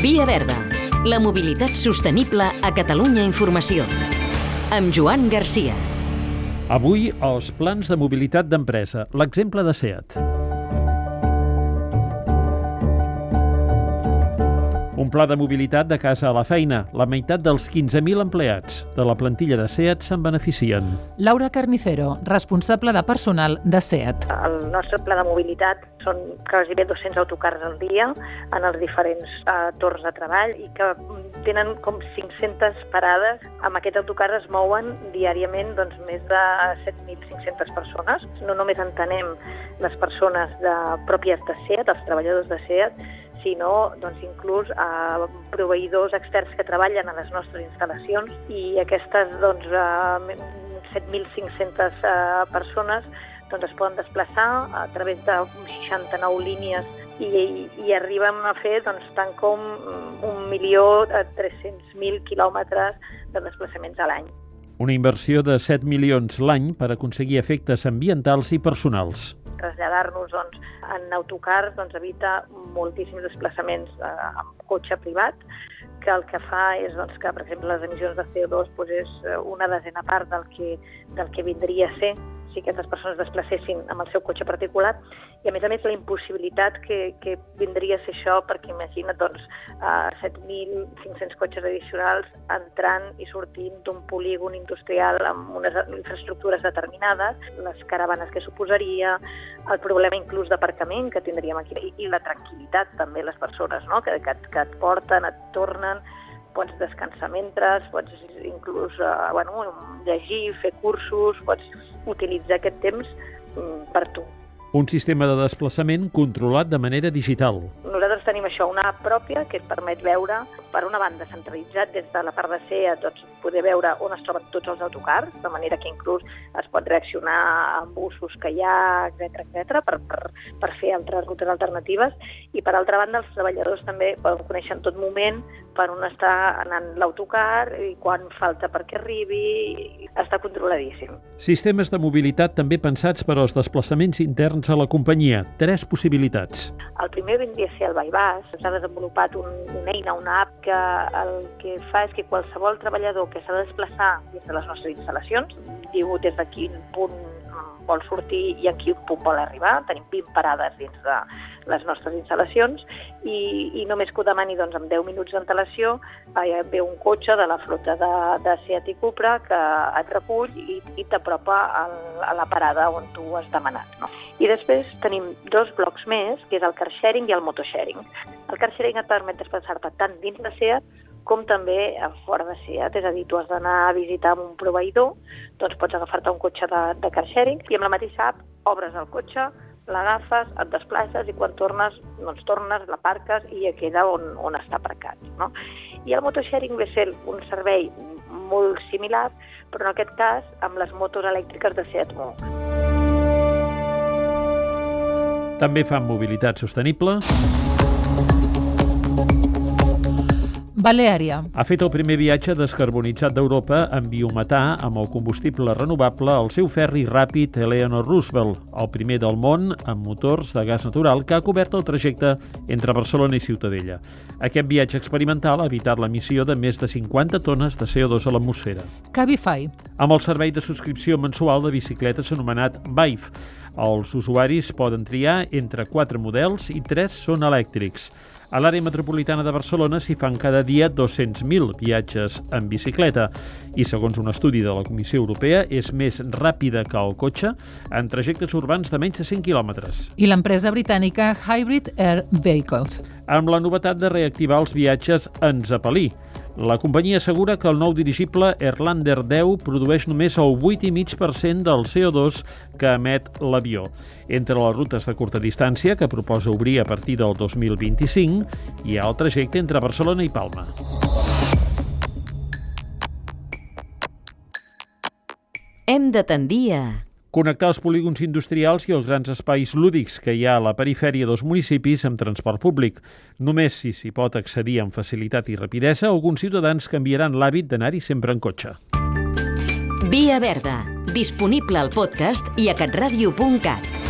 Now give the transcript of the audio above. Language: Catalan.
Via Verda, la mobilitat sostenible a Catalunya Informació. Amb Joan Garcia. Avui, els plans de mobilitat d'empresa. L'exemple de SEAT. Un pla de mobilitat de casa a la feina. La meitat dels 15.000 empleats de la plantilla de SEAT se'n beneficien. Laura Carnicero, responsable de personal de SEAT. El nostre pla de mobilitat són quasi bé 200 autocars al dia en els diferents uh, torns de treball i que tenen com 500 parades. Amb aquest autocar es mouen diàriament doncs, més de 7.500 persones. No només entenem les persones de, pròpies de SEAT, els treballadors de SEAT, sinó doncs, inclús a proveïdors externs que treballen a les nostres instal·lacions i aquestes doncs, 7.500 eh, persones doncs, es poden desplaçar a través de 69 línies i, i arribem a fer doncs, tant com 1.300.000 quilòmetres de desplaçaments a l'any. Una inversió de 7 milions l'any per aconseguir efectes ambientals i personals traslladar-nos doncs, en autocars doncs, evita moltíssims desplaçaments eh, amb cotxe privat, que el que fa és doncs, que, per exemple, les emissions de CO2 doncs, és eh, una desena part del que, del que vindria a ser si aquestes persones desplacessin amb el seu cotxe particular i a més a més la impossibilitat que, que vindria a ser això perquè imagina't doncs uh, 7.500 cotxes addicionals entrant i sortint d'un polígon industrial amb unes infraestructures determinades, les caravanes que suposaria, el problema inclús d'aparcament que tindríem aquí i, i la tranquil·litat també les persones no? que, que, que et porten, et tornen pots descansar mentre, pots inclús uh, bueno, llegir, fer cursos, pots utilitzar aquest temps mm, per tu. Un sistema de desplaçament controlat de manera digital. Nosaltres tenim això, una app pròpia que et permet veure, per una banda, centralitzat des de la part de CEA, doncs, poder veure on es troben tots els autocars, de manera que inclús es pot reaccionar amb busos que hi ha, etc etc per, per, per fer altres rutes alternatives. I, per altra banda, els treballadors també poden conèixer en tot moment per on està anant l'autocar i quan falta perquè arribi, està controladíssim. Sistemes de mobilitat també pensats per als desplaçaments interns a la companyia. Tres possibilitats. El primer vindria a ser el Baibàs. S'ha desenvolupat un, una eina, una app, que el que fa és que qualsevol treballador que s'ha de desplaçar des de les nostres instal·lacions, diu des de quin punt vol sortir i en quin punt vol arribar. Tenim 20 parades dins de les nostres instal·lacions i, i només que ho demani doncs, amb 10 minuts d'antelació eh, ve un cotxe de la flota de, de Seat i Cupra que et recull i, i t'apropa a la parada on tu has demanat. No? I després tenim dos blocs més, que és el car sharing i el motosharing. El car sharing et permet desplaçar-te tant dins de SEAT com també fora de SEAT, és a dir, tu has d'anar a visitar un proveïdor, doncs pots agafar-te un cotxe de, de car sharing i amb la mateixa app obres el cotxe, l'agafes, et desplaces i quan tornes, doncs tornes, l'aparques i ja queda on, on està aparcat. No? I el motosharing ve ser un servei molt similar, però en aquest cas amb les motos elèctriques de Seat Mo. També fan mobilitat sostenible. Baleària. Ha fet el primer viatge descarbonitzat d'Europa en biometà amb el combustible renovable al seu ferri ràpid Eleanor Roosevelt, el primer del món amb motors de gas natural que ha cobert el trajecte entre Barcelona i Ciutadella. Aquest viatge experimental ha evitat l'emissió de més de 50 tones de CO2 a l'atmosfera. Cabify. Amb el servei de subscripció mensual de bicicletes anomenat Vive, els usuaris poden triar entre quatre models i tres són elèctrics. A l'àrea metropolitana de Barcelona s'hi fan cada dia 200.000 viatges en bicicleta i, segons un estudi de la Comissió Europea, és més ràpida que el cotxe en trajectes urbans de menys de 100 quilòmetres. I l'empresa britànica Hybrid Air Vehicles. Amb la novetat de reactivar els viatges en Zeppelí. La companyia assegura que el nou dirigible Erlander 10 produeix només el 8,5% del CO2 que emet l'avió. Entre les rutes de curta distància que proposa obrir a partir del 2025 hi ha el trajecte entre Barcelona i Palma. Hem de tendir a connectar els polígons industrials i els grans espais lúdics que hi ha a la perifèria dels municipis amb transport públic. Només si s'hi pot accedir amb facilitat i rapidesa, alguns ciutadans canviaran l'hàbit d'anar-hi sempre en cotxe. Via Verda, disponible al podcast i a catradio.cat.